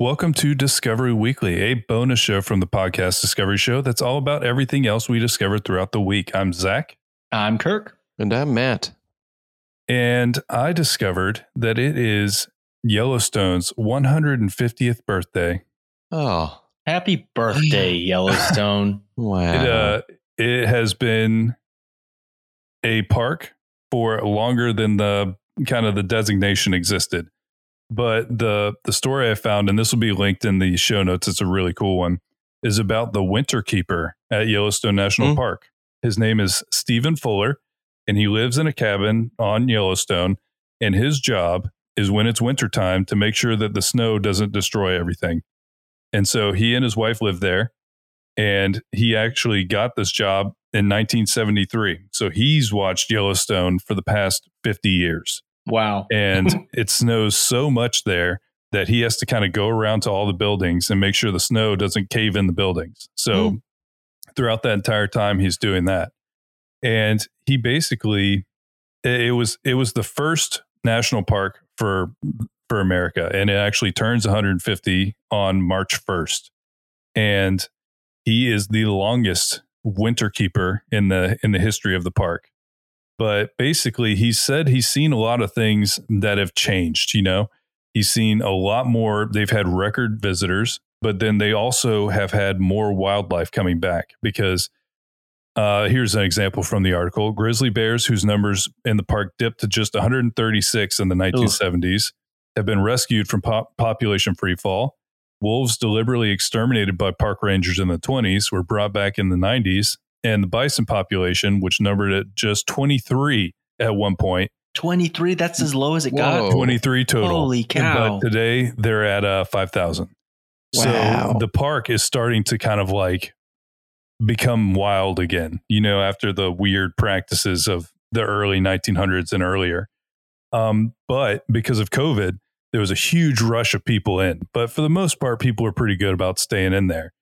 Discovery Weekly. Welcome to Discovery Weekly, a bonus show from the podcast Discovery Show that's all about everything else we discovered throughout the week. I'm Zach, I'm Kirk. And I'm Matt. and I discovered that it is Yellowstone's 150th birthday. Oh, Happy birthday, Yellowstone. wow. It, uh, it has been a park for longer than the kind of the designation existed. But the the story I found, and this will be linked in the show notes, it's a really cool one, is about the winter keeper at Yellowstone National Mm. Park. His name is Stephen Fuller, and he lives in a cabin on Yellowstone. And his job is when it's wintertime to make sure that the snow doesn't destroy everything. And so he and his wife live there and he actually got this job in 1973. So he's watched Yellowstone for the past 50 years. Wow. And it snows so much there that he has to kind of go around to all the buildings and make sure the snow doesn't cave in the buildings. So hmm. throughout that entire time he's doing that. And he basically it was it was the first national park for for America and it actually turns 150 on March 1st. And he is the longest winter keeper in the in the history of the park. But basically he said he's seen a lot of things that have changed, you know. He's seen a lot more they've had record visitors, but then they also have had more wildlife coming back because uh, here's an example from the article. Grizzly bears, whose numbers in the park dipped to just 136 in the 1970s, have been rescued from pop- population freefall. Wolves deliberately exterminated by park rangers in the 20s were brought back in the 90s. And the bison population, which numbered at just 23 at one point, 23, that's as low as it Whoa. got. 23 total. Holy cow. But today they're at uh, 5,000. Wow. So the park is starting to kind of like become wild again, you know, after the weird practices of the early 1900s and earlier. Um, but because of COVID, there was a huge rush of people in. But for the most part, people are pretty good about staying in there,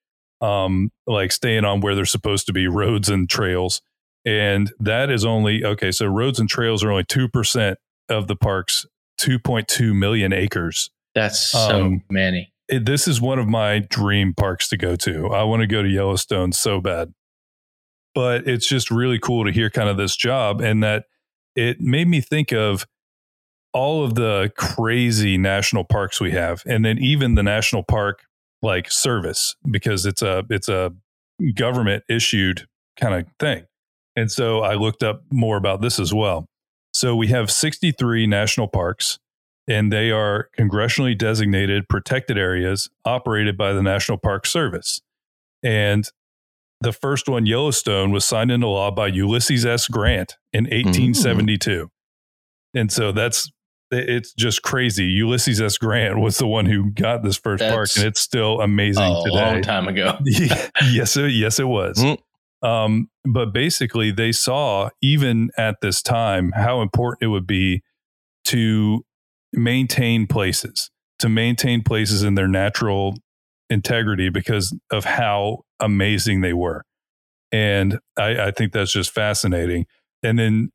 um, like staying on where they're supposed to be roads and trails. And that is only okay. So roads and trails are only 2% of the park's 2.2 million acres That's so Um, many. it, this is one of my dream parks to go to. I want to go to Yellowstone so bad. But it's just really cool to hear kind of this job and that it made me think of all of the crazy national parks we have and then even the national park like service because it's a it's a government issued kind of thing. And so I looked up more about this as well. So we have 63 national parks and they are congressionally designated protected areas operated by the National Park Service. And the first one, Yellowstone, was signed into law by Ulysses S. Grant in mm. 1872. And so that's it's just crazy. Ulysses S. Grant was the one who got this first park, and it's still amazing a today. A long time ago. Yes, it, yes, it was. Mm. Um, but basically, they saw even at this time how important it would be to maintain places, to maintain places in their natural integrity because of how amazing they were. And I, I think that's just fascinating. And then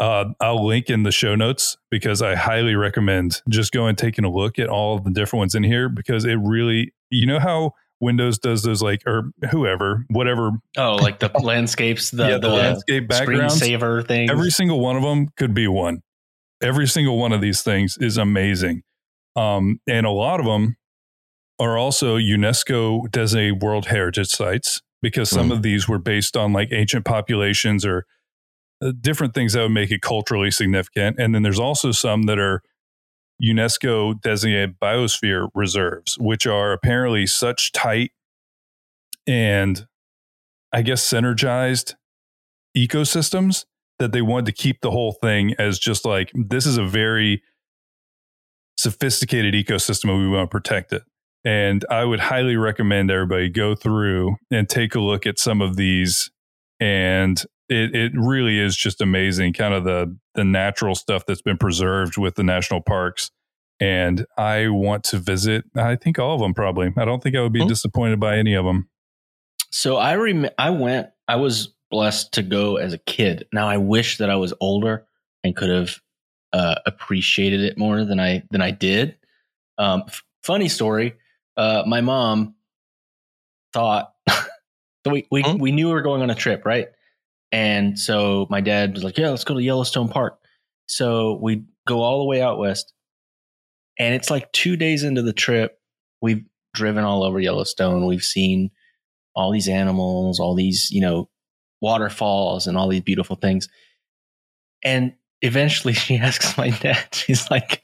uh, I'll link in the show notes because I highly recommend just going and taking a look at all of the different ones in here because it really, you know how Windows does those like, or whoever, whatever, Oh, like the landscapes, the, yeah, the, the, landscape background saver thing. Every single one of them could be one. Every single one of these things is amazing. Um, and a lot of them are also UNESCO designated World Heritage Sites because some Mm. of these were based on like ancient populations or different things that would make it culturally significant. And then there's also some that are UNESCO designated biosphere reserves, which are apparently such tight and I guess synergized ecosystems that they wanted to keep the whole thing as just like this is a very sophisticated ecosystem and we want to protect it. And I would highly recommend everybody go through and take a look at some of these. And it, it really is just amazing, kind of the the natural stuff that's been preserved with the national parks. And I want to visit. I think all of them probably. I don't think I would be Hmm. disappointed by any of them. So I rem- I went. I was blessed to go as a kid. Now I wish that I was older and could have uh, appreciated it more than I than I did. Um, f- funny story. Uh, my mom thought we we, Hmm? we knew we were going on a trip, right? And so my dad was like, "Yeah, let's go to Yellowstone Park." So we go all the way out west, and it's like two days into the trip. We've driven all over Yellowstone. We've seen all these animals, all these you know waterfalls, and all these beautiful things. And eventually, she asks my dad. She's like,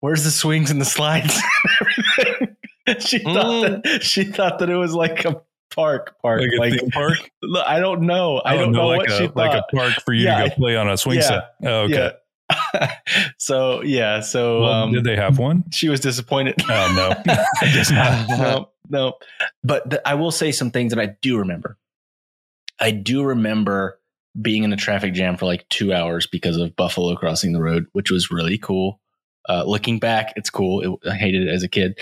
"Where's the swings and the slides?" and everything?" she thought mm. that she thought that it was like a park park Like like park? I don't know. I Oh, don't no, know like what a, she thought. like a park for you Yeah, to go play on a swing yeah, set. Oh, okay. Yeah. so yeah. So Well, um, did they have one? she was disappointed. Oh no, no, no. But th- I will say some things that I do remember. I do remember being in a traffic jam for like two hours because of Buffalo crossing the road, which was really cool. Uh, looking back, it's cool. It, I hated it as a kid.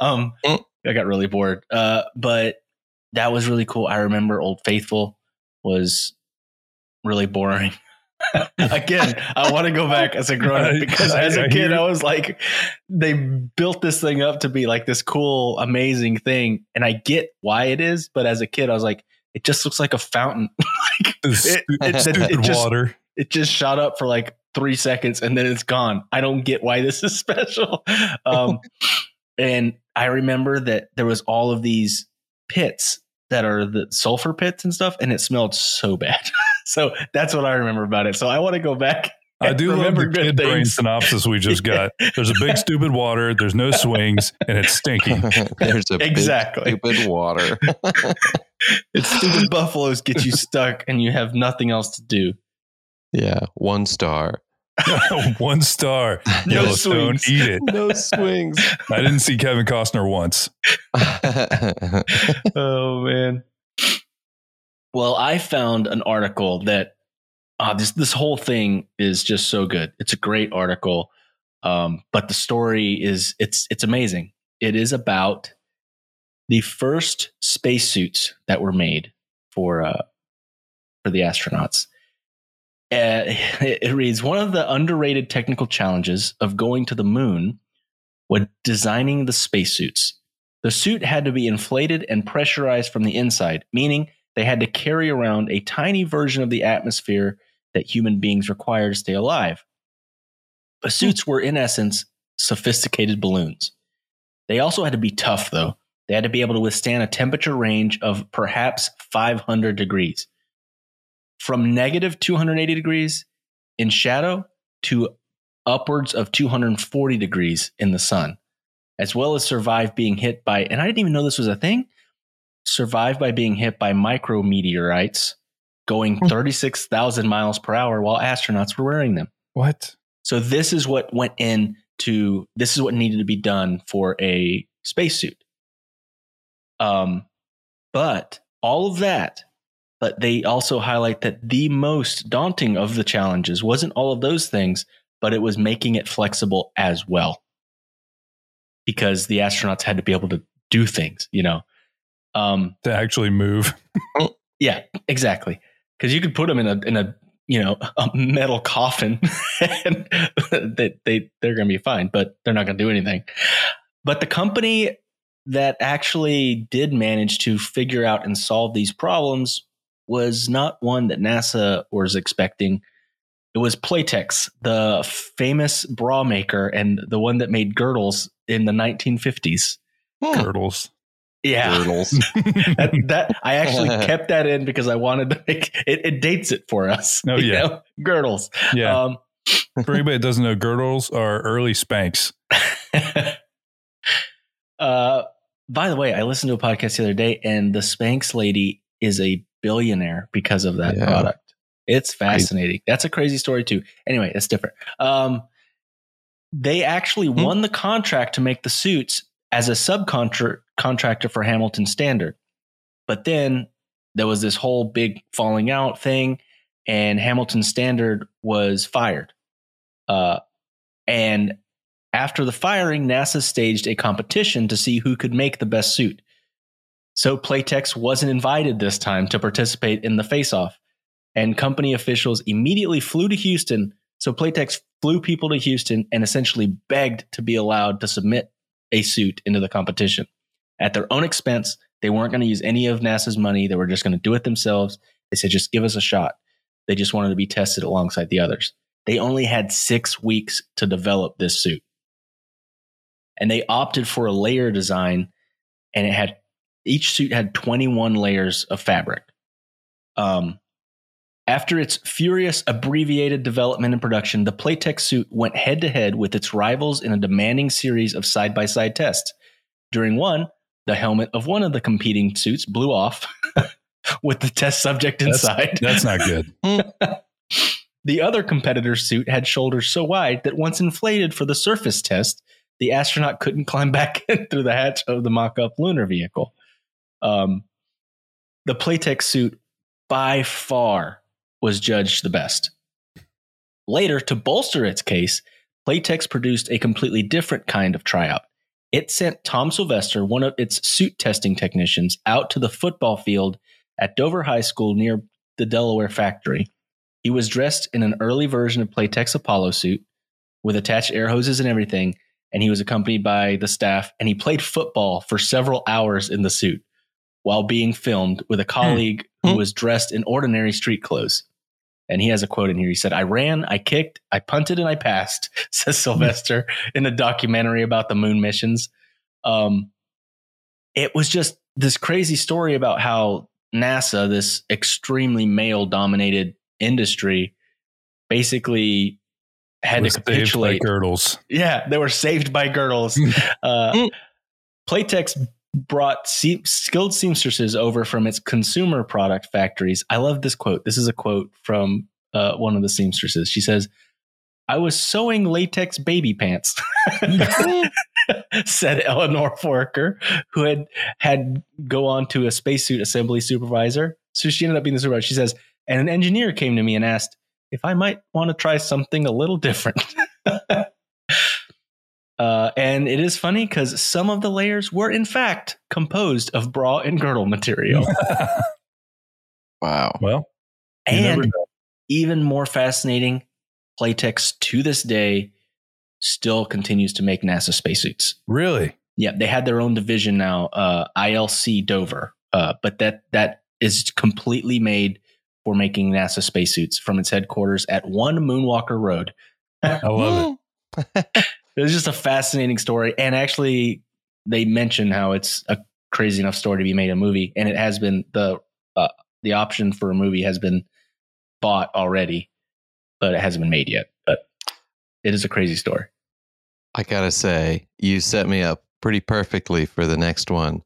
um, Mm. I got really bored. Uh, but that was really cool. I remember Old Faithful was really boring. Again, I want to go back as a grown up because as a kid, I was like, they built this thing up to be like this cool, amazing thing. And I get why it is, but as a kid, I was like, it just looks like a fountain. This It- it- it stupid just- water. it just shot up for like three seconds and then it's gone. I don't get why this is special. Um, and I remember that there was all of these pits that are the sulfur pits and stuff, and it smelled so bad. so that's what I remember about it. So I want to go back. I do love remember the good kid brain synopsis we just got. There's a big stupid water. There's no swings, and it's stinky. There's a Exactly. big stupid water. It's stupid buffaloes get you stuck and you have nothing else to do. yeah, one star. One star. No Yellowstone, swings. eat it. No swings. I didn't see Kevin Costner once. oh man. Well, I found an article that uh, this this whole thing is just so good. It's a great article, um, but the story is it's it's amazing. It is about the first spacesuits that were made for uh, for the astronauts. Uh, it, it reads one of the underrated technical challenges of going to the moon was designing the spacesuits. The suit had to be inflated and pressurized from the inside, meaning they had to carry around a tiny version of the atmosphere that human beings require to stay alive. The suits were, in essence, sophisticated balloons. They also had to be tough, though. They had to be able to withstand a temperature range of perhaps 500 degrees. From negative 280 degrees in shadow to upwards of 240 degrees in the sun as well as survive being hit by, and I didn't even know this was a thing, survive by being hit by micrometeorites going Hmm. 36,000 miles per hour while astronauts were wearing them. What? So this is what went into, this is what needed to be done for a spacesuit. Um, but all of that, but they also highlight that the most daunting of the challenges wasn't all of those things, but it was making it flexible as well because the astronauts had to be able to do things, you know. Um, To actually move. yeah, exactly. Because you could put them in a in a you know a metal coffin, and they they they're going to be fine, but they're not going to do anything. But the company that actually did manage to figure out and solve these problems was not one that NASA was expecting. It was Playtex, the famous bra maker and the one that made girdles in the 1950s. Girdles. Yeah, Girdles. that, that I actually kept that in because I wanted to make it, it dates it for us. Oh, yeah. know? girdles. Yeah. Um, For anybody that doesn't know, girdles are early Spanx. uh, by the way, I listened to a podcast the other day, and the Spanx lady is a billionaire because of that Yeah. product. It's fascinating. That's a crazy story too. Anyway, it's different. Um, they actually Hmm. won the contract to make the suits as a subcontractor contractor for Hamilton Standard, but then there was this whole big falling out thing, and Hamilton Standard was fired. Uh, and after the firing, NASA staged a competition to see who could make the best suit. So Playtex wasn't invited this time to participate in the face off, and company officials immediately flew to Houston so Playtex flew people to Houston and essentially begged to be allowed to submit a suit into the competition at their own expense. They weren't going to use any of NASA's money. They were just going to do it themselves. They said, just give us a shot. They just wanted to be tested alongside the others. They only had six weeks to develop this suit. And they opted for a layer design, and it had each suit had 21 layers of fabric. Um, after its furious abbreviated development and production, the Playtex suit went head to head with its rivals in a demanding series of side by side tests. During one, the helmet of one of the competing suits blew off with the test subject inside. That's not good. the other competitor's suit had shoulders so wide that once inflated for the surface test, the astronaut couldn't climb back in through the hatch of the mock up lunar vehicle. Um, the Playtex suit by far was judged the best. Later, to bolster its case, Playtex produced a completely different kind of tryout. It sent Tom Sylvester, one of its suit testing technicians, out to the football field at Dover High School near the Delaware factory. He was dressed in an early version of Playtex Apollo suit with attached air hoses and everything, and he was accompanied by the staff, and he played football for several hours in the suit while being filmed with a hmm. colleague who hmm. was dressed in ordinary street clothes. And he has a quote in here. He said, I ran, I kicked, I punted, and I passed, says hmm. Sylvester in a documentary about the moon missions. Um, it was just this crazy story about how NASA, this extremely male dominated industry, basically had to saved by capitulate. girdles. Yeah, they were saved by girdles. uh, Playtex brought se- skilled seamstresses over from its consumer product factories. I love this quote. This is a quote from uh, one of the seamstresses. She says, I was sewing latex baby pants, said Eleanor Foraker, who had had go on to a spacesuit assembly supervisor. So she ended up being the supervisor. She says, and an engineer came to me and asked if I might want to try something a little different. Uh, and it is funny because some of the layers were in fact composed of bra and girdle material. Wow. well, and even more fascinating, Playtex to this day still continues to make NASA spacesuits. really, Yeah, they had their own division now, uh, ILC Dover, uh, but that that is completely made for making NASA spacesuits from its headquarters at One Moonwalker Road. I love it. It was just a fascinating story, and actually, they mention how it's a crazy enough story to be made a movie, and it has been the uh, the option for a movie has been bought already, but it hasn't been made yet. But it is a crazy story. I gotta say, you set me up pretty perfectly for the next one.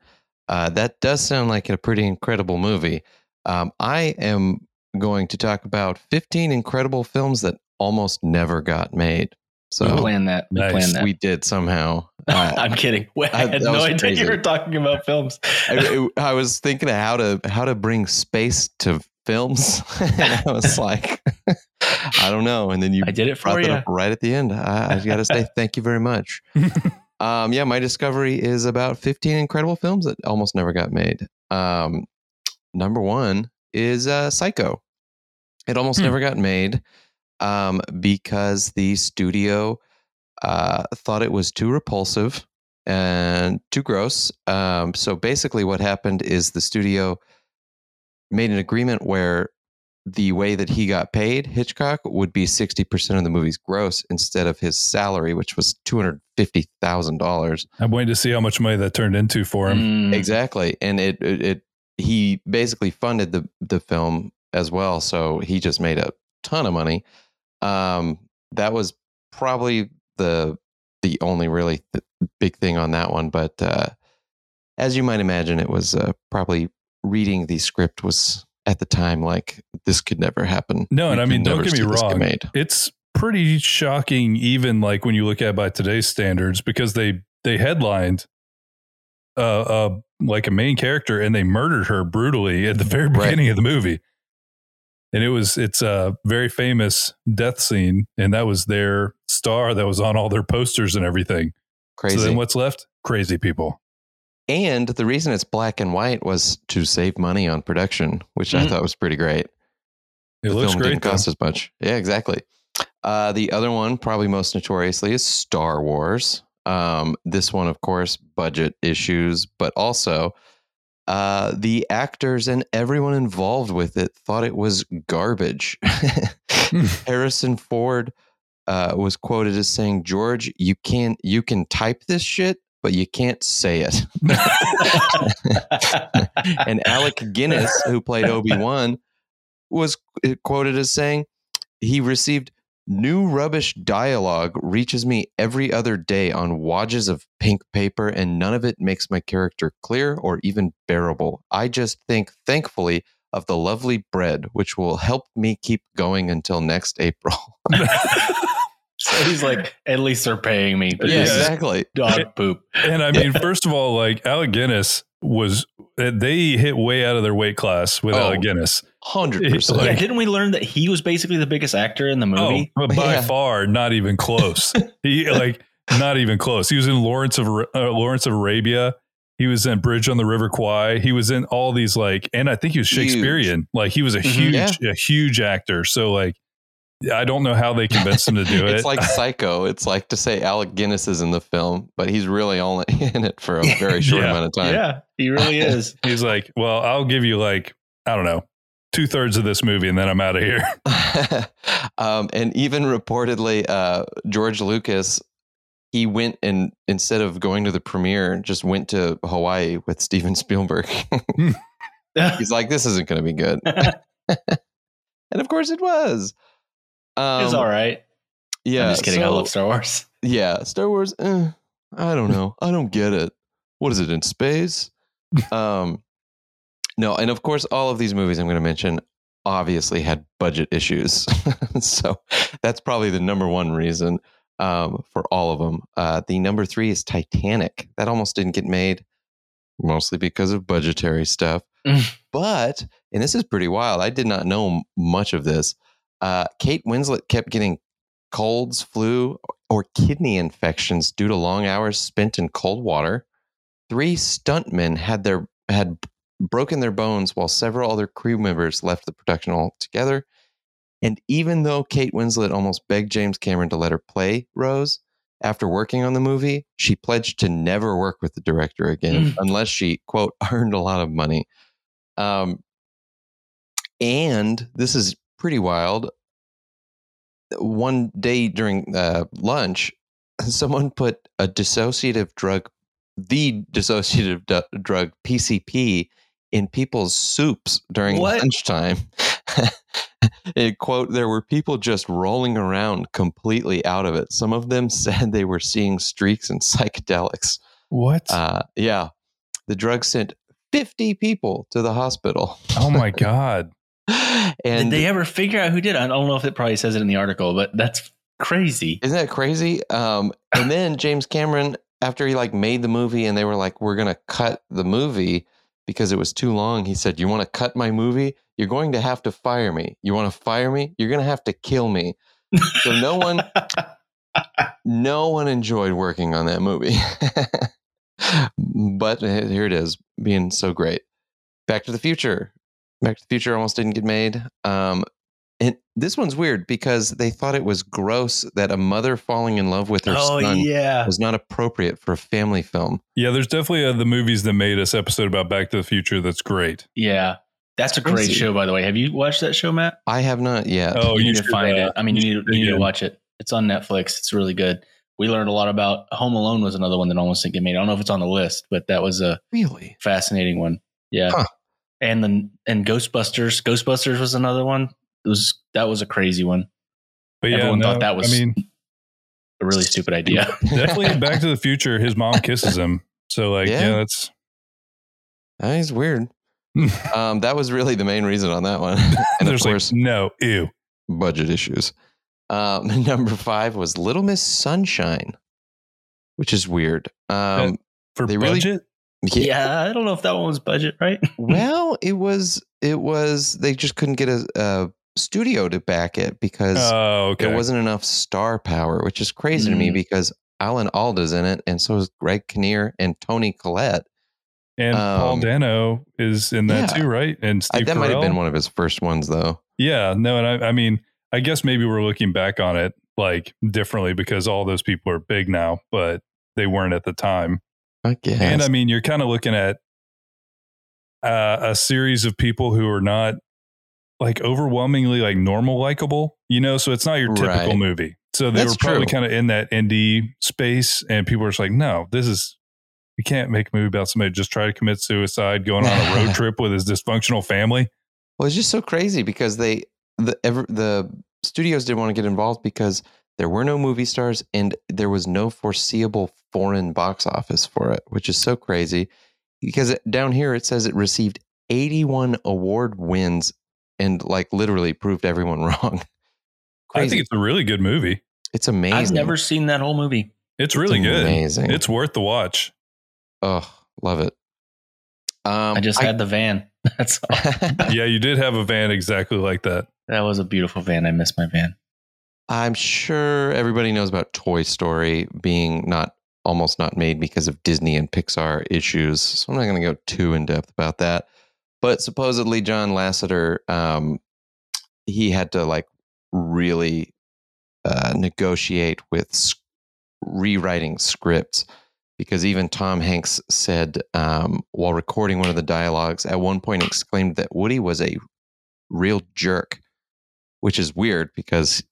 Uh, that does sound like a pretty incredible movie. Um, I am going to talk about 15 incredible films that almost never got made. We So planned that. We nice. planned that. we did somehow. Uh, I'm kidding. I I- had that no idea crazy. you were talking about films. I, I was thinking of how to how to bring space to films, and I was like, I don't know. And then you I did it for that you. up right at the end. I, I got to say thank you very much. um, yeah, my discovery is about 15 incredible films that almost never got made. Um, number one is uh, Psycho. It almost Hmm. never got made um, because the studio uh, thought it was too repulsive and too gross. Um, so basically, what happened is the studio made an agreement where the way that he got paid, Hitchcock, would be 60% of the movie's gross instead of his salary, which was $250,000. I'm waiting to see how much money that turned into for him. Mm, Exactly. And it, it, it, he basically funded the, the film as well. So he just made a ton of money. Um, that was probably the, the only really th- big thing on that one. But, uh, as you might imagine, it was, uh, probably reading the script was at the time like this could never happen. No, and We I mean, don't get me wrong. made. It's pretty shocking, even like when you look at it by today's standards, because they they headlined uh, uh like a main character and they murdered her brutally at the very Right. beginning of the movie. And it was it's a very famous death scene, and that was their star that was on all their posters and everything. Crazy. So then what's left? Crazy people. And the reason it's black and white was to save money on production, which I Mhm. thought was pretty great. It the looks film great. didn't though. cost as much. Yeah, exactly. Uh, the other one, probably most notoriously, is Star Wars. Um, this one, of course, budget issues, but also uh, the actors and everyone involved with it thought it was garbage. Harrison Ford uh, was quoted as saying, "George, you can't, you can type this shit, but you can't say it." and Alec Guinness, who played Obi Wan, was quoted as saying, "He received." New rubbish dialogue reaches me every other day on wadges of pink paper, and none of it makes my character clear or even bearable. I just think, thankfully, of the lovely bread, which will help me keep going until next April. so he's like, at least they're paying me. Yeah, exactly. Dog poop. And I mean, first of all, like Alec Guinness was they hit way out of their weight class with oh, Alec Guinness. Hundred percent. Yeah, didn't we learn that he was basically the biggest actor in the movie? Oh, by yeah. far, not even close. he like not even close. He was in Lawrence of uh, Lawrence of Arabia. He was in Bridge on the River Kwai. He was in all these like, and I think he was Shakespearean. Huge. Like he was a mm-hmm, huge, yeah. a huge actor. So like, I don't know how they convinced him to do it. it's like Psycho. It's like to say Alec Guinness is in the film, but he's really only in it for a very short yeah. amount of time. Yeah, he really is. he's like, well, I'll give you like, I don't know, two thirds of this movie and then I'm out of here. um, and even reportedly, uh, George Lucas, he went and instead of going to the premiere, just went to Hawaii with Steven Spielberg. He's like, this isn't going to be good. and of course it was. Um, it's all right. Yeah. I'm just kidding. So, I love Star Wars. Yeah. Star Wars. Eh, I don't know. I don't get it. What is it in space? um, no. And of course, all of these movies I'm going to mention obviously had budget issues. so that's probably the number one reason um, for all of them. Uh, the number three is Titanic. That almost didn't get made, mostly because of budgetary stuff. but, and this is pretty wild, I did not know much of this. Uh, Kate Winslet kept getting colds, flu, or kidney infections due to long hours spent in cold water. Three stuntmen had their had broken their bones while several other crew members left the production altogether. And even though Kate Winslet almost begged James Cameron to let her play Rose after working on the movie, she pledged to never work with the director again mm. unless she, quote, earned a lot of money. Um, and this is pretty wild. One day during uh, lunch, someone put a dissociative drug, the dissociative d- drug PCP, in people's soups during what? lunchtime. it, quote, there were people just rolling around completely out of it. Some of them said they were seeing streaks and psychedelics. What? Uh, yeah. The drug sent 50 people to the hospital. Oh my God. and did they ever figure out who did? I don't know if it probably says it in the article, but that's crazy. Isn't that crazy? Um, and then James Cameron, after he like made the movie and they were like, we're going to cut the movie because it was too long. He said, you want to cut my movie? You're going to have to fire me. You want to fire me? You're going to have to kill me. So no one, no one enjoyed working on that movie. but uh, here it is, being so great. Back to the Future Back to the Future almost didn't get made. Um, and this one's weird because they thought it was gross that a mother falling in love with her oh, son yeah. was not appropriate for a family film. Yeah, there's definitely uh, the movies that made us episode about Back to the Future that's great. Yeah. That's a great show, by the way. Have you watched that show, Matt? I have not yet. Oh, you, you need to find uh, it. I mean, you need, you need to watch it. It's on Netflix. It's really good. We learned a lot about Home Alone was another one that almost didn't get made. I don't know if it's on the list, but that was a really fascinating one. Yeah. Huh and then and Ghostbusters. Ghostbusters was another one. It was that was a crazy one. But Everyone yeah, no, thought that was. I mean, a really stupid idea. definitely Back to the Future. His mom kisses him. So like, yeah, yeah that's. That is weird. um, that was really the main reason on that one. and There's of course, like, no, ew. Budget issues. Um, number five was Little Miss Sunshine, which is weird. Um, for they budget, really, yeah. yeah, I don't know if that one was budget, right? well, it was. It was. They just couldn't get a, a studio to back it because oh, okay. there wasn't enough star power, which is crazy mm. to me mm. because Alan Alda's in it, and so is Greg Kinnear and Toni Collette. And um, Paul Dano is in that yeah. too, right? And Steve I, that Carell. might have been one of his first ones, though. Yeah, no, and I, I mean, I guess maybe we're looking back on it like differently because all those people are big now, but they weren't at the time. I guess. And I mean, you're kind of looking at uh, a series of people who are not like overwhelmingly like normal likable, you know. So it's not your typical Right. movie. So they That's were probably kind of in that indie space, and people were just like, no, this is. You can't make a movie about somebody just try to commit suicide, going on a road trip with his dysfunctional family. Well, it's just so crazy because they the ever the studios didn't want to get involved because there were no movie stars and there was no foreseeable foreign box office for it, which is so crazy. Because it, down here it says it received 81 award wins and like literally proved everyone wrong. I think it's a really good movie. it's amazing. I've never seen that whole movie. It's really good. Amazing. It's worth the watch. oh, love it. Um, I just had the van. That's all. Yeah, you did have a van exactly like that. That was a beautiful van. I miss my van. I'm sure everybody knows about Toy Story being not almost not made because of Disney and Pixar issues. So I'm not going to go too in depth about that. But supposedly John Lasseter, um, he had to like really uh, negotiate with s- rewriting scripts because even Tom Hanks said um, while recording one of the dialogues at one point exclaimed that Woody was a real jerk, which is weird because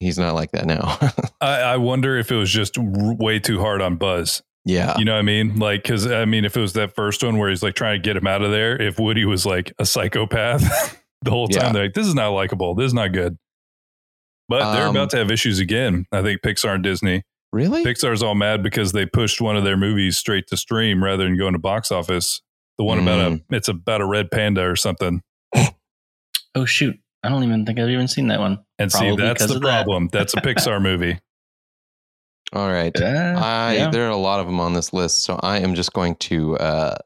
he's not like that now. I, I wonder if it was just way too hard on Buzz. yeah. You know what I mean? Like, because I mean, if it was that first one where he's like trying to get him out of there, if Woody was like a psychopath the whole time, Yeah. they're like, this is not likable. This is not good. But they're Um, about to have issues again. I think Pixar and Disney. Really? Pixar's all mad because they pushed one of their movies straight to stream rather than going to box office. The one about a, Mm. it's about a red panda or something. Oh shoot! I don't even think I've even seen that one. And see, that's the of that. problem. That's a Pixar movie. All right. Uh, I yeah. there are a lot of them on this list, so I am just going to uh,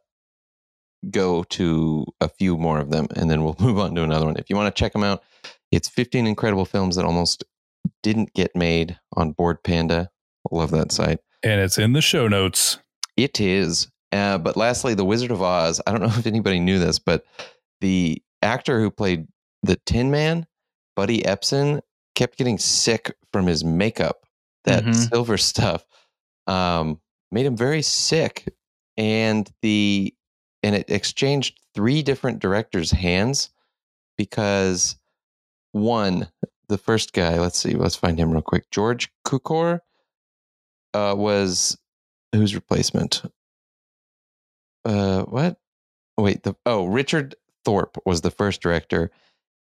go to a few more of them, and then we'll move on to another one. If you want to check them out, it's 15 incredible films that almost didn't get made on Bored Panda. Love that site. And it's in the show notes. It is. Uh, but lastly, The Wizard of Oz. I don't know if anybody knew this, but the actor who played the Tin Man, Buddy Ebsen, kept getting sick from his makeup. That Mhm. silver stuff um, made him very sick, and the and it exchanged three different directors' hands because one, the first guy. Let's see. Let's find him real quick. George Cukor uh, was whose replacement? Uh, what? Wait, the oh Richard Thorpe was the first director,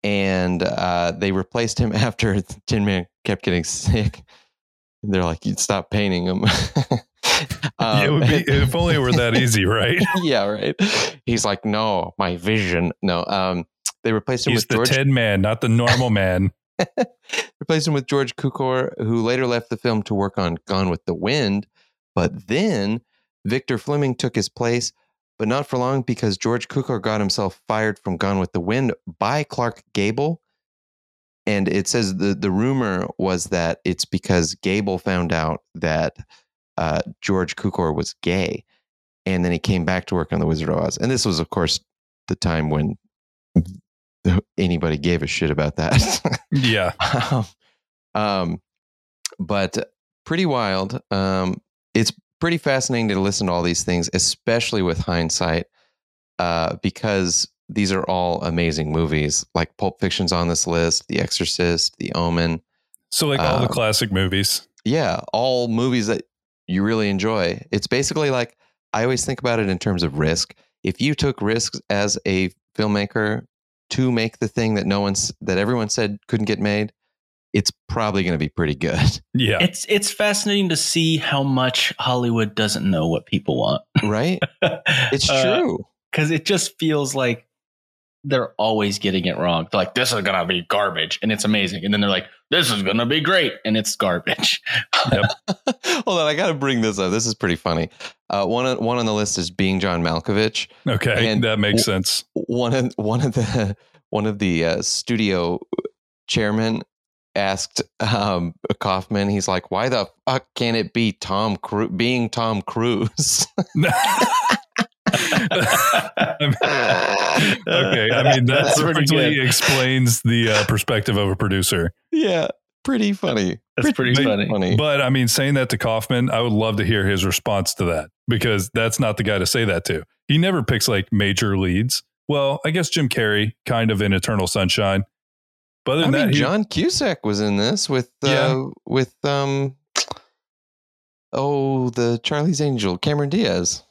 and uh, they replaced him after Tin Man kept getting sick. They're like, you'd stop painting him. Would be, if only it were that easy, right? yeah, right. He's like, no, my vision. No, um, they replaced him He's with the George. Ted man, not the normal man. replaced him with George Cukor, who later left the film to work on Gone with the Wind. But then Victor Fleming took his place, but not for long because George Cukor got himself fired from Gone with the Wind by Clark Gable. And it says the, the rumor was that it's because Gable found out that uh, George Cukor was gay. And then he came back to work on The Wizard of Oz. And this was, of course, the time when anybody gave a shit about that. Yeah. um, but pretty wild. Um, it's pretty fascinating to listen to all these things, especially with hindsight, uh, because these are all amazing movies. Like Pulp Fiction's on this list, The Exorcist, The Omen. So, like all the Um, classic movies. Yeah, all movies that you really enjoy. It's basically like I always think about it in terms of risk. If you took risks as a filmmaker to make the thing that no one's that everyone said couldn't get made, it's probably going to be pretty good, Yeah. It's it's fascinating to see how much Hollywood doesn't know what people want. right? It's Uh, true. because it just feels like they're always getting it wrong. They're like, "This is gonna be garbage," and it's amazing, and then they're like, "This is gonna be great," and it's garbage. Hold on, I got to bring this up. This is pretty funny. Uh, one on, one on the list is being John Malkovich. okay. and that makes w- sense. One of one of the one of the uh, studio chairmen asked um, Kaufman. He's like, "Why the fuck can't it be Tom Cruise being Tom Cruise?" okay, I mean that That's pretty perfectly good. explains the uh, perspective of a producer. yeah, pretty funny. That's pretty But- funny. But I mean, saying that to Kaufman, I would love to hear his response to that because that's not the guy to say that to. He never picks like major leads. Well, I guess Jim Carrey, kind of in Eternal Sunshine. But other I than mean, that, he- John Cusack was in this with uh, Yeah. with um oh the Charlie's Angel Cameron Diaz.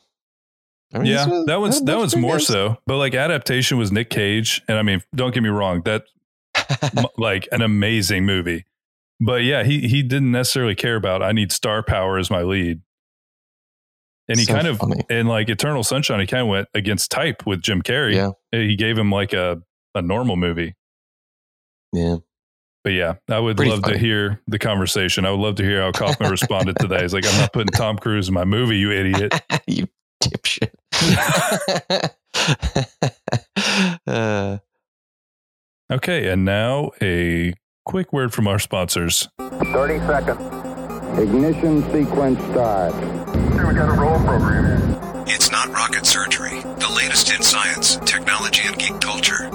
I mean, yeah, was- that one's that one's more nice. so. But like adaptation was Nick Cage, and I mean, don't get me wrong, that like an amazing movie. But yeah, he he didn't necessarily care about I need star power as my lead. And he So kind of funny. in like Eternal Sunshine, he kind of went against type with Jim Carrey. Yeah. He gave him like a a normal movie. Yeah. But yeah, I would Pretty love to hear the conversation. I would love to hear how Kaufman responded to that. He's like, I'm not putting Tom Cruise in my movie, you idiot. you dipshit. uh, Okay, and now a quick word from our sponsors. 30 seconds. Ignition sequence start. We got a roll program. It's not rocket surgery. The latest in science, technology, and geek culture.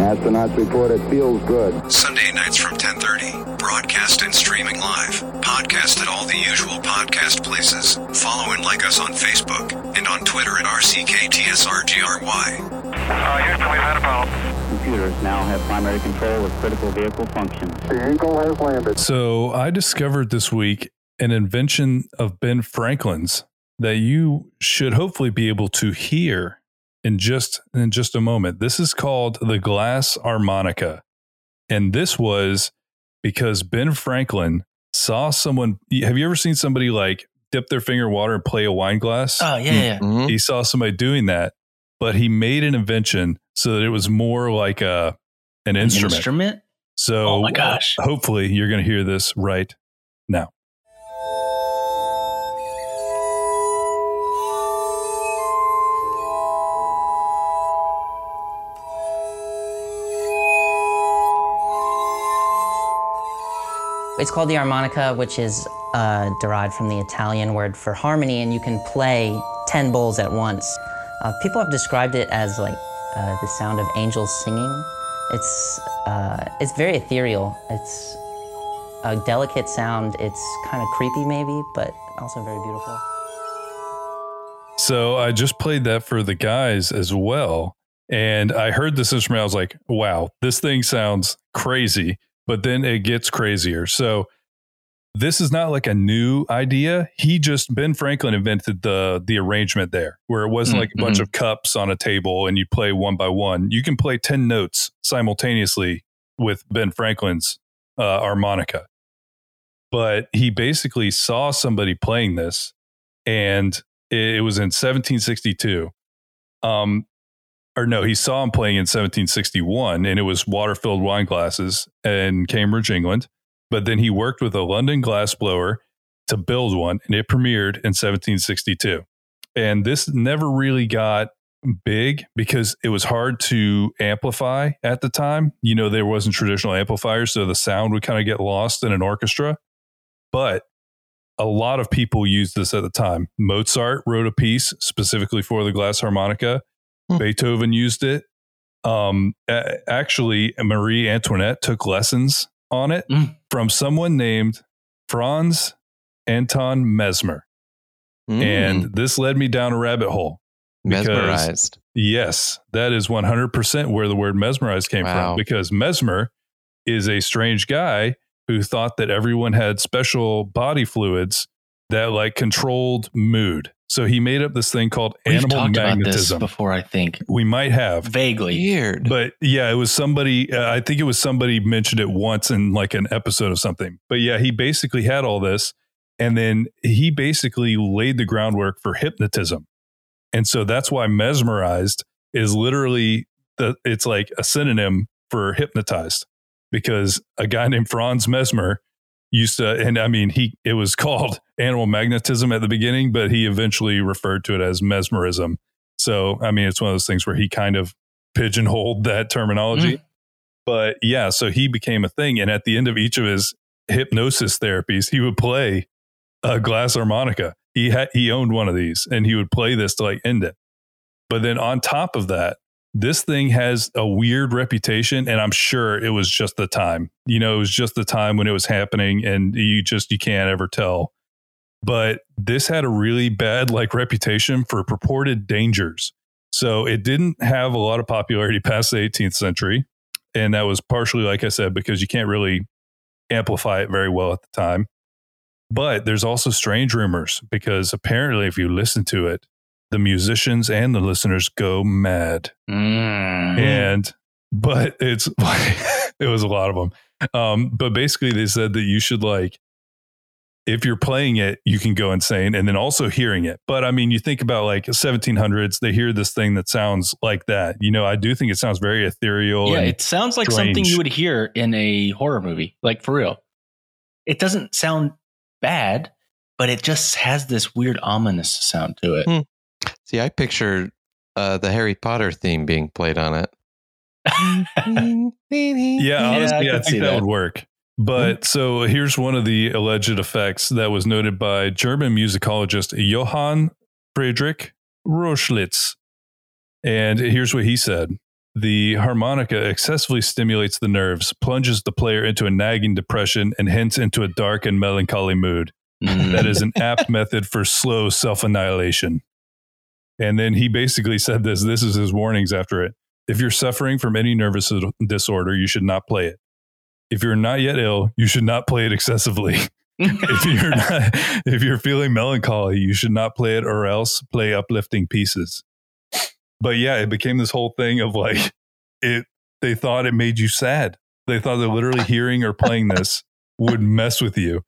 Astronauts report it feels good. Sunday nights from 10:30. Broadcast and streaming live. Podcast at all the usual podcast places. Follow and like us on Facebook and on Twitter at RCKTSRGRY. Uh, Houston, we've had a problem. Computers now have primary control of critical vehicle functions. The Eagle has landed. So I discovered this week an invention of Ben Franklin's that you should hopefully be able to hear in just in just a moment. This is called the glass harmonica. And this was because Ben Franklin saw someone have you ever seen somebody like dip their finger in water and play a wine glass? oh yeah, yeah. mhm. he saw somebody doing that, but he made an invention so that it was more like a an An instrument. instrument. So Oh my gosh. hopefully you're going to hear this right now. It's called the armonica, which is uh, derived from the Italian word for harmony, and you can play 10 bowls at once. Uh, people have described it as like uh, the sound of angels singing. It's, uh, it's very ethereal. It's a delicate sound. It's kind of creepy, maybe, but also very beautiful. So I just played that for the guys as well. And I heard this instrument. I was like, wow, this thing sounds crazy. But then it gets crazier. So this is not like a new idea. He just Ben Franklin invented the the arrangement there, where it wasn't Mm, like a bunch of cups on a table and you play one by one. You can play ten notes simultaneously with Ben Franklin's uh, harmonica. But he basically saw somebody playing this, and it, it was in 1762. Um, or no, he saw him playing in 1761, and it was water filled wine glasses in Cambridge, England. But then he worked with a London glassblower to build one, and it premiered in 1762. And this never really got big because it was hard to amplify at the time. You know, there wasn't traditional amplifiers, so the sound would kind of get lost in an orchestra. But a lot of people used this at the time. Mozart wrote a piece specifically for the glass harmonica. Hmm. Beethoven used it. Um, actually, Marie Antoinette took lessons on it Mm. from someone named Franz Anton Mesmer. Mm, And this led me down a rabbit hole. because- mesmerized. Yes, that is 100% where the word mesmerized came Wow. from because Mesmer is a strange guy who thought that everyone had special body fluids that like controlled mood. So he made up this thing called We've animal talked about this magnetism. before, I think, We might have. vaguely. Weird. But yeah, it was somebody, uh, I think it was somebody mentioned it once in like an episode of something. But yeah, he basically had all this. And then he basically laid the groundwork for hypnotism. And so that's why mesmerized is literally, the, it's like a synonym for hypnotized because a guy named Franz Mesmer used to, and I mean, he, it was called animal magnetism at the beginning, but he eventually referred to it as mesmerism. So, I mean, it's one of those things where he kind of pigeonholed that terminology. Mm-hmm. But yeah, so he became a thing. And at the end of each of his hypnosis therapies, he would play a glass harmonica. He had he owned one of these and he would play this to like end it. But then on top of that, this thing has a weird reputation and i'm sure it was just the time. You know it was just the time when it was happening and you just you can't ever tell. But this had a really bad like reputation for purported dangers. So it didn't have a lot of popularity past the 18th century and that was partially like i said because you can't really amplify it very well at the time. But there's also strange rumors because apparently if you listen to it the musicians and the listeners go mad. Mm. And but it's like it was a lot of them. Um, but basically they said that you should like if you're playing it, you can go insane and then also hearing it. But I mean, you think about like 1700s, they hear this thing that sounds like that. You know, I do think it sounds very ethereal. yeah, it sounds like strange. something you would hear in a horror movie, like for real. It doesn't sound bad, but it just has this weird ominous sound to it. Hmm. See, I pictured uh, the Harry Potter theme being played on it. Yeah, I honestly, I, could see think that, that. would work. But so here's one of the alleged effects that was noted by German musicologist Johann Friedrich Rochlitz. And here's what he said The harmonica excessively stimulates the nerves, plunges the player into a nagging depression, and hence into a dark and melancholy mood. Mm. That is an apt method for slow self annihilation. And then he basically said this this is his warnings after it. If you're suffering from any nervous disorder, you should not play it. If you're not yet ill, you should not play it excessively. if you're not, if you're feeling melancholy, you should not play it or else play uplifting pieces. But yeah, it became this whole thing of like it they thought it made you sad. They thought that literally hearing or playing this would mess with you.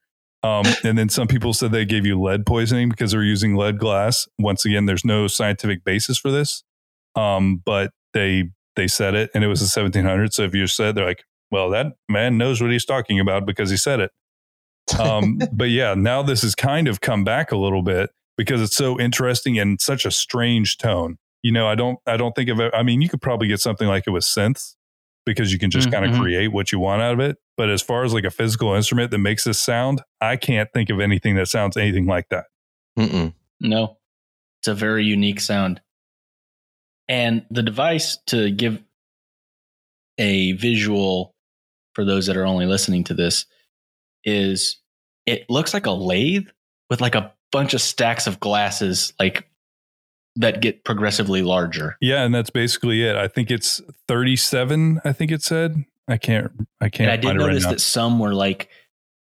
Um, and then some people said they gave you lead poisoning because they're using lead glass. Once again, there's no scientific basis for this. Um, but they they said it and it was the 1700s. So if you said they're like, well, that man knows what he's talking about because he said it. Um, but yeah, now this has kind of come back a little bit because it's so interesting and such a strange tone. You know, I don't I don't think of it. I mean, you could probably get something like it with synths because you can just kind Mhm. of create what you want out of it. But as far as like a physical instrument that makes this sound, I can't think of anything that sounds anything like that. Mm-mm. No, it's a very unique sound. And the device to give a visual for those that are only listening to this is it looks like a lathe with like a bunch of stacks of glasses like that get progressively larger. Yeah, and that's basically it. I think it's 37, I think it said. I can't I can't And I did find it right notice that some were like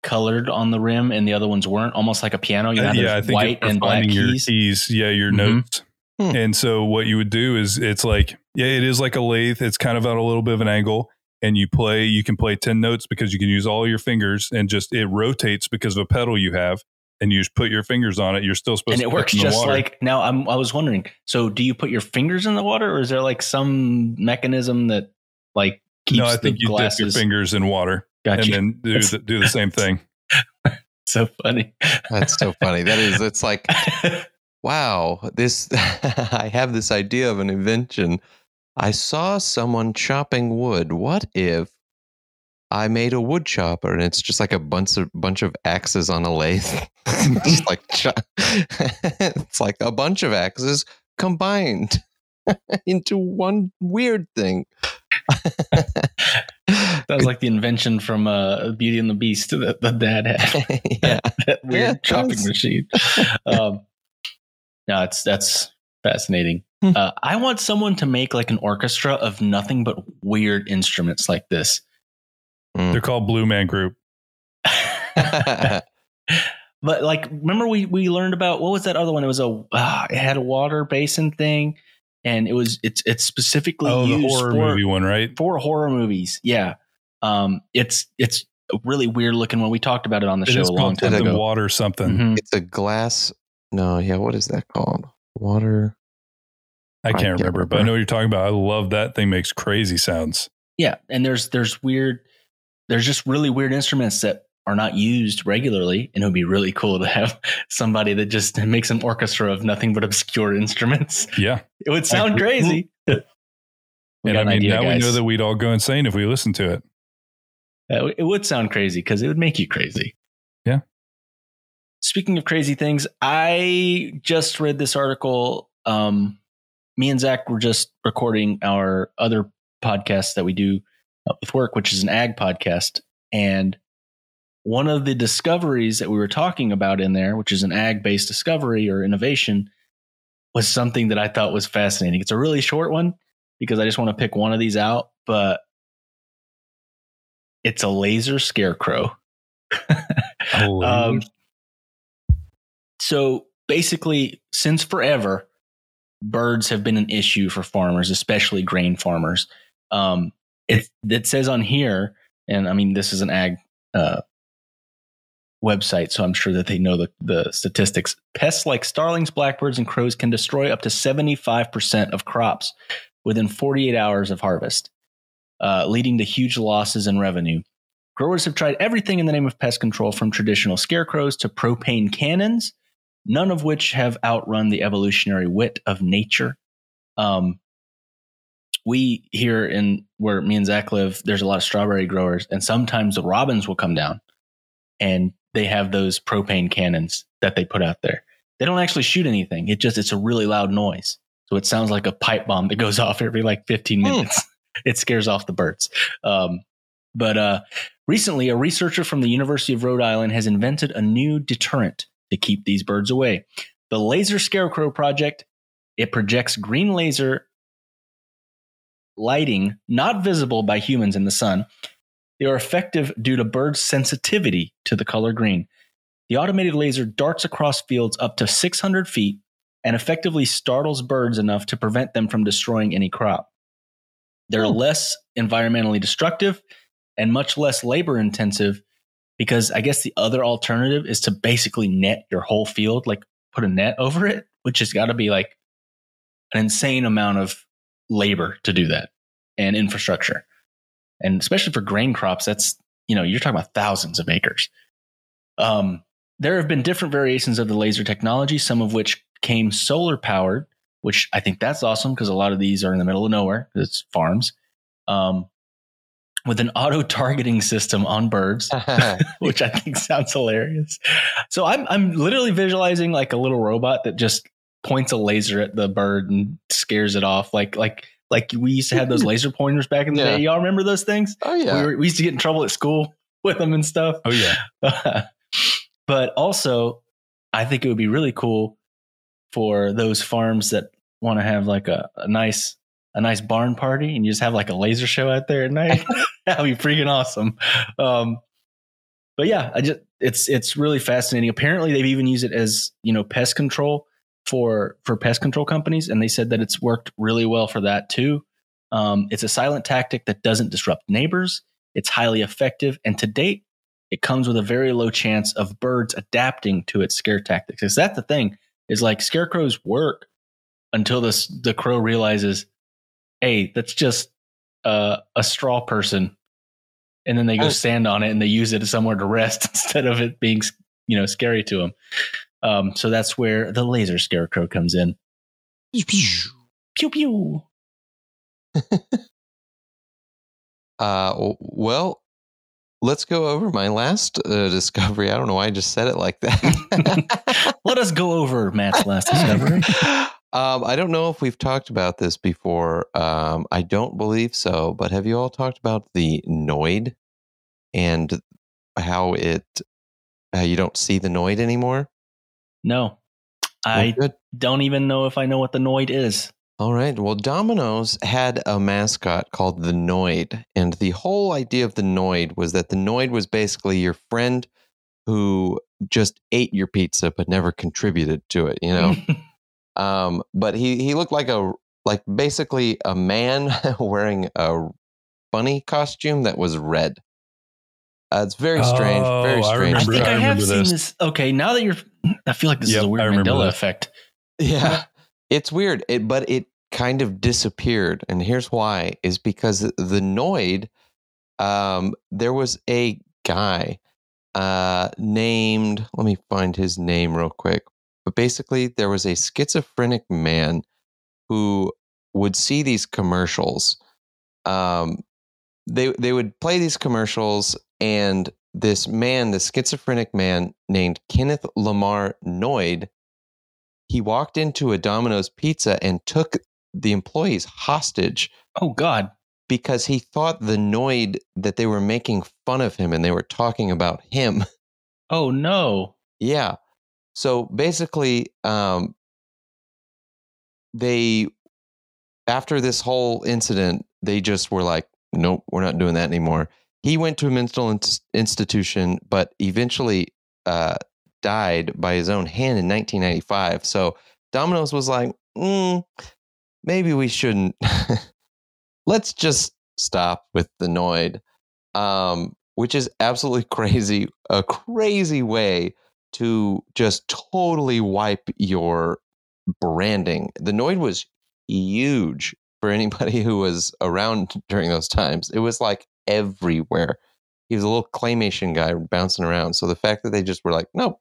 colored on the rim and the other ones weren't, almost like a piano. You Uh, yeah, I think white and black your keys. keys. Yeah, your Mhm. notes. Hmm. And so what you would do is it's like, yeah, it is like a lathe. It's kind of at a little bit of an angle. And you play, you can play 10 notes because you can use all your fingers and just it rotates because of a pedal you have. And you just put your fingers on it. You're still supposed to. and it works in the just water. like now I'm, i was wondering so do you put your fingers in the water or is there like some mechanism that like keeps no, I think you glasses dip your fingers in water Gotcha. and then do the, do the same thing. so funny That's so funny. That is, it's like, wow, this, I have this idea of an invention. I saw someone chopping wood. What if I made a wood chopper and it's just like a bunch of bunch of axes on a lathe? just like it's like a bunch of axes combined into one weird thing. that was like the invention from uh, Beauty and the Beast that the dad had. yeah. that weird Yeah, chopping does. machine. Um, no, it's that's fascinating. Hmm. Uh, I want someone to make like an orchestra of nothing but weird instruments like this. They're called Blue Man Group. But like, remember we we learned about what was that other one? It was a uh, it had a water basin thing, and it was it's it's specifically Oh, the used horror for movie one, right? for horror movies. Yeah, um, it's it's a really weird looking one. We talked about it on the It show a long time something ago. water something. Mhm. it's a glass. No, yeah. What is that called? Water. I I can't can't remember, but I know what you're talking about. I love that thing makes crazy sounds. Yeah, and there's there's weird, there's just really weird instruments that are not used regularly, and it would be really cool to have somebody that just makes an orchestra of nothing but obscure instruments. Yeah. It would sound Like, crazy. And I mean, idea, now we know that we'd all go insane if we listened to it. Uh, it would sound crazy because it would make you crazy. Yeah. Speaking of crazy things, I just read this article um, me and Zach were just recording our other podcast that we do uh, with work, which is an ag podcast. And one of the discoveries that we were talking about in there, which is an ag based discovery or innovation, was something that I thought was fascinating. It's a really short one because I just want to pick one of these out, but it's a laser scarecrow. um, so basically, since forever, birds have been an issue for farmers, especially grain farmers. Um, it, it says on here, and I mean, this is an ag uh, website, so I'm sure that they know the, the statistics. Pests like starlings, blackbirds, and crows can destroy up to 75% of crops within 48 hours of harvest, uh, leading to huge losses in revenue. Growers have tried everything in the name of pest control, from traditional scarecrows to propane cannons none of which have outrun the evolutionary wit of nature. Um, we here in where me and Zach live, there's a lot of strawberry growers, and sometimes the robins will come down and they have those propane cannons that they put out there. They don't actually shoot anything. It just it's a really loud noise. So it sounds like a pipe bomb that goes off every like 15 hmm. minutes. it scares off the birds. Um, but uh, recently, a researcher from the University of Rhode Island has invented a new deterrent to keep these birds away. The Laser Scarecrow Project, it projects green laser lighting not visible by humans in the sun. They are effective due to birds' sensitivity to the color green. The automated laser darts across fields up to 600 feet and effectively startles birds enough to prevent them from destroying any crop. They're oh. less environmentally destructive and much less labor intensive because I guess the other alternative is to basically net your whole field, like put a net over it, which has got to be like an insane amount of labor to do that and infrastructure. And especially for grain crops, that's, you know, you're talking about thousands of acres. Um, there have been different variations of the laser technology, some of which came solar powered, which I think that's awesome because a lot of these are in the middle of nowhere. It's farms. Um, with an auto targeting system on birds, which I think sounds hilarious. So I'm I'm literally visualizing like a little robot that just points a laser at the bird and scares it off, like like like we used to have those laser pointers back in the yeah. day. Y'all remember those things? Oh yeah, we, were, we used to get in trouble at school with them and stuff. Oh yeah. but also, I think it would be really cool for those farms that want to have like a, a nice a nice barn party and you just have like a laser show out there at night. That'd be freaking awesome. Um, but yeah, I just it's it's really fascinating. Apparently, they've even used it as you know pest control for for pest control companies, and they said that it's worked really well for that too. Um, it's a silent tactic that doesn't disrupt neighbors. It's highly effective, and to date, it comes with a very low chance of birds adapting to its scare tactics. Is that the thing? Is like scarecrows work until this the crow realizes hey, that's just uh, a straw person. And then they go oh. stand on it and they use it somewhere to rest instead of it being, you know, scary to them. Um, so that's where the laser scarecrow comes in. Pew pew. Uh, well, let's go over my last uh, discovery. I don't know why I just said it like that. Let us go over Matt's last discovery. Um, I don't know if we've talked about this before. Um, I don't believe so, but have you all talked about the Noid and how it how you don't see the Noid anymore? No, I well, don't even know if I know what the Noid is. All right. Well, Domino's had a mascot called the Noid, and the whole idea of the Noid was that the Noid was basically your friend who just ate your pizza but never contributed to it. You know. Um, but he he looked like a like basically a man wearing a bunny costume that was red. Uh, it's very strange. Oh, very strange. I, remember, I think I, I have seen this. this. Okay, now that you're, I feel like this yep, is a weird Mandela that. effect. Yeah, it's weird. It, but it kind of disappeared, and here's why: is because the Noid. Um, there was a guy uh, named. Let me find his name real quick. But basically, there was a schizophrenic man who would see these commercials. Um, they they would play these commercials, and this man, the schizophrenic man named Kenneth Lamar Noid, he walked into a Domino's Pizza and took the employees hostage Oh God. because he thought the Noid that they were making fun of him and they were talking about him. Oh no. Yeah. So basically, um, they, after this whole incident, they just were like, nope, we're not doing that anymore. He went to a mental ins- institution, but eventually uh, died by his own hand in 1995. So Domino's was like, mm, maybe we shouldn't. Let's just stop with the Noid, um, which is absolutely crazy. A crazy way to just totally wipe your branding. The Noid was huge for anybody who was around during those times. It was like everywhere. He was a little claymation guy bouncing around. So the fact that they just were like, nope,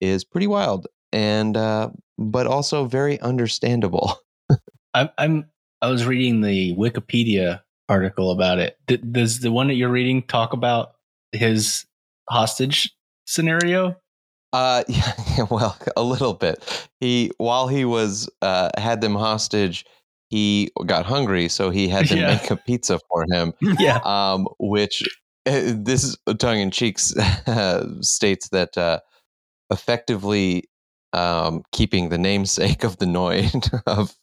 is pretty wild and uh, but also very understandable. I'm I'm I was reading the Wikipedia article about it. Does the one that you're reading talk about his hostage scenario? Uh, yeah, well, a little bit. He while he was uh, had them hostage, he got hungry, so he had to Yeah. make a pizza for him. Yeah. Um, which uh, this tongue in cheek states that uh, effectively um, keeping the namesake of the Noid of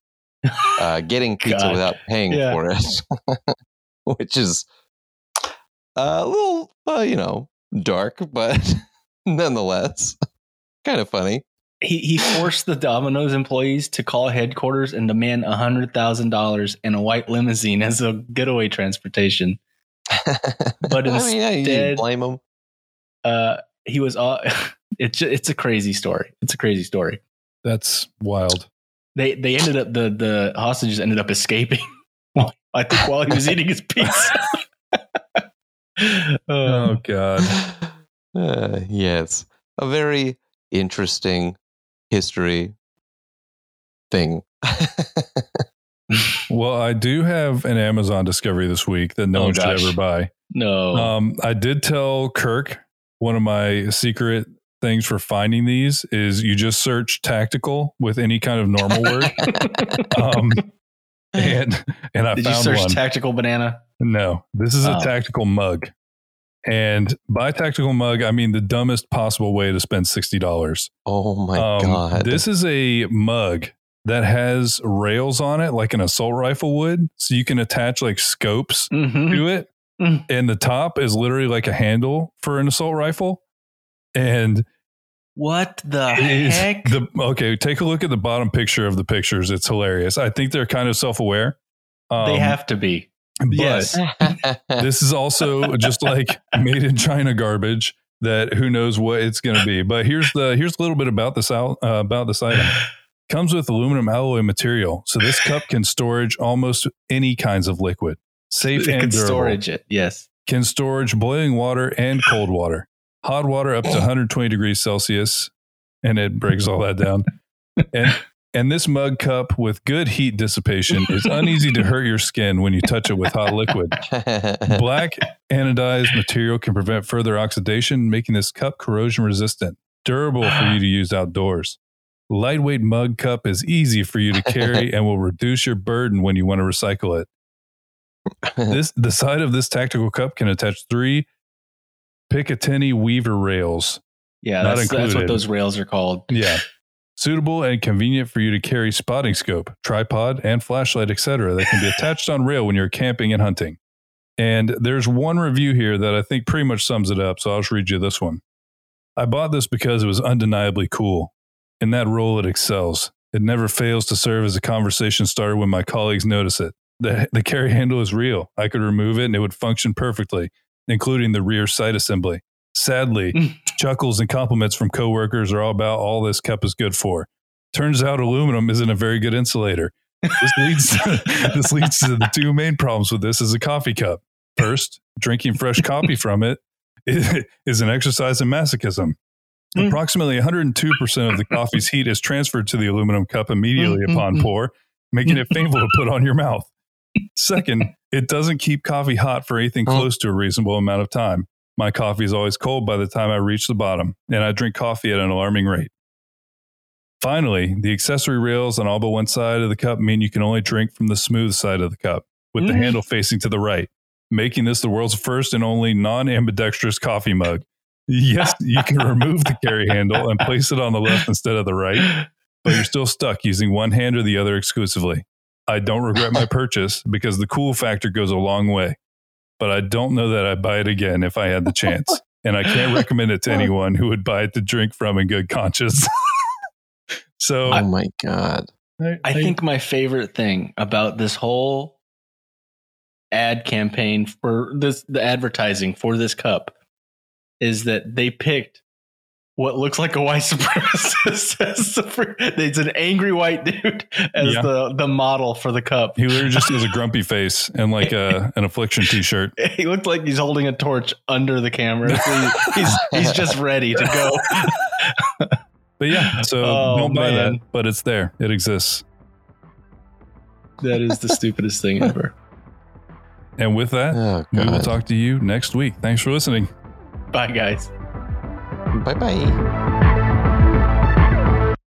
uh, getting pizza without paying Yeah. for it, which is a little, uh, you know, dark, but nonetheless, kind of funny. He he forced the Domino's employees to call headquarters and demand hundred thousand dollars in a white limousine as a getaway transportation. But I mean, yeah, you instead- blame him. Uh, he was all. It's ju- it's a crazy story. It's a crazy story. That's wild. They they ended up the the hostages ended up escaping. I think while he was eating his pizza. Oh God. Uh, yes, a very interesting history thing. Well, I do have an Amazon discovery this week that no Oh, one should gosh. ever buy. no. Um, I did tell Kirk one of my secret things for finding these is you just search tactical with any kind of normal word. um, and and I Did you found search one. tactical banana? no, this is a Oh. tactical mug. And by tactical mug, I mean the dumbest possible way to spend sixty dollars. oh my Um, god! This is a mug that has rails on it, like an assault rifle would, so you can attach like scopes Mm-hmm. to it. Mm. And the top is literally like a handle for an assault rifle. And What the heck? the okay, take a look at the bottom picture of the pictures. It's hilarious. I think they're kind of self-aware. Um, they have to be. But yes. this is also just like made in China garbage that who knows what it's going to be. But here's the here's a little bit about this out uh, about this item. Comes with aluminum alloy material, so this cup can storage almost any kinds of liquid. Safe It and can durable. storage it. Yes. Can storage boiling water and cold water. Hot water up to 120 degrees Celsius, and it breaks all that down. And and this mug cup with good heat dissipation is uneasy to hurt your skin when you touch it with hot liquid. Black anodized material can prevent further oxidation, making this cup corrosion resistant, durable for you to use outdoors. Lightweight mug cup is easy for you to carry and will reduce your burden when you want to recycle it. This the side of this tactical cup can attach three Picatinny Weaver rails. Yeah, Not that's, that's what those rails are called. Yeah. Suitable and convenient for you to carry spotting scope, tripod, and flashlight, etc. that can be attached on rail when you're camping and hunting. And there's one review here that I think pretty much sums it up, so I'll just read you this one. I bought this because it was undeniably cool. In that role, it excels. It never fails to serve as a conversation starter when my colleagues notice it. The, the carry handle is real. I could remove it and it would function perfectly, including the rear sight assembly. Sadly, chuckles and compliments from coworkers are all about all this cup is good for. Turns out aluminum isn't a very good insulator. This leads this leads to the two main problems with this as a coffee cup. First, drinking fresh coffee from it is an exercise in masochism. Mm. Approximately 102% of the coffee's heat is transferred to the aluminum cup immediately Mm, mm, upon mm. pour, making it painful to put on your mouth. Second, it doesn't keep coffee hot for anything Oh. close to a reasonable amount of time. My coffee is always cold by the time I reach the bottom, and I drink coffee at an alarming rate. Finally, the accessory rails on all but one side of the cup mean you can only drink from the smooth side of the cup, with the Mhm. handle facing to the right, making this the world's first and only non ambidextrous coffee mug. Yes, you can remove the carry handle and place it on the left instead of the right, but you're still stuck using one hand or the other exclusively. I don't regret my purchase because the cool factor goes a long way, but I don't know that I'd buy it again if I had the chance. And I can't recommend it to anyone who would buy it to drink from in good conscience. so Oh my god. I think my favorite thing about this whole ad campaign for this the advertising for this cup is that they picked what looks like a white supremacist. as the it's an angry white dude as Yeah. the the model for the cup. he literally just has a grumpy face and like a, an affliction t shirt. He looked like he's holding a torch under the camera. So he- he's he's just ready to go. But yeah, so Oh, don't buy man. that, but it's there. It exists. That is the stupidest thing ever. And with that, Oh we will talk to you next week. Thanks for listening. Bye guys. Bye bye.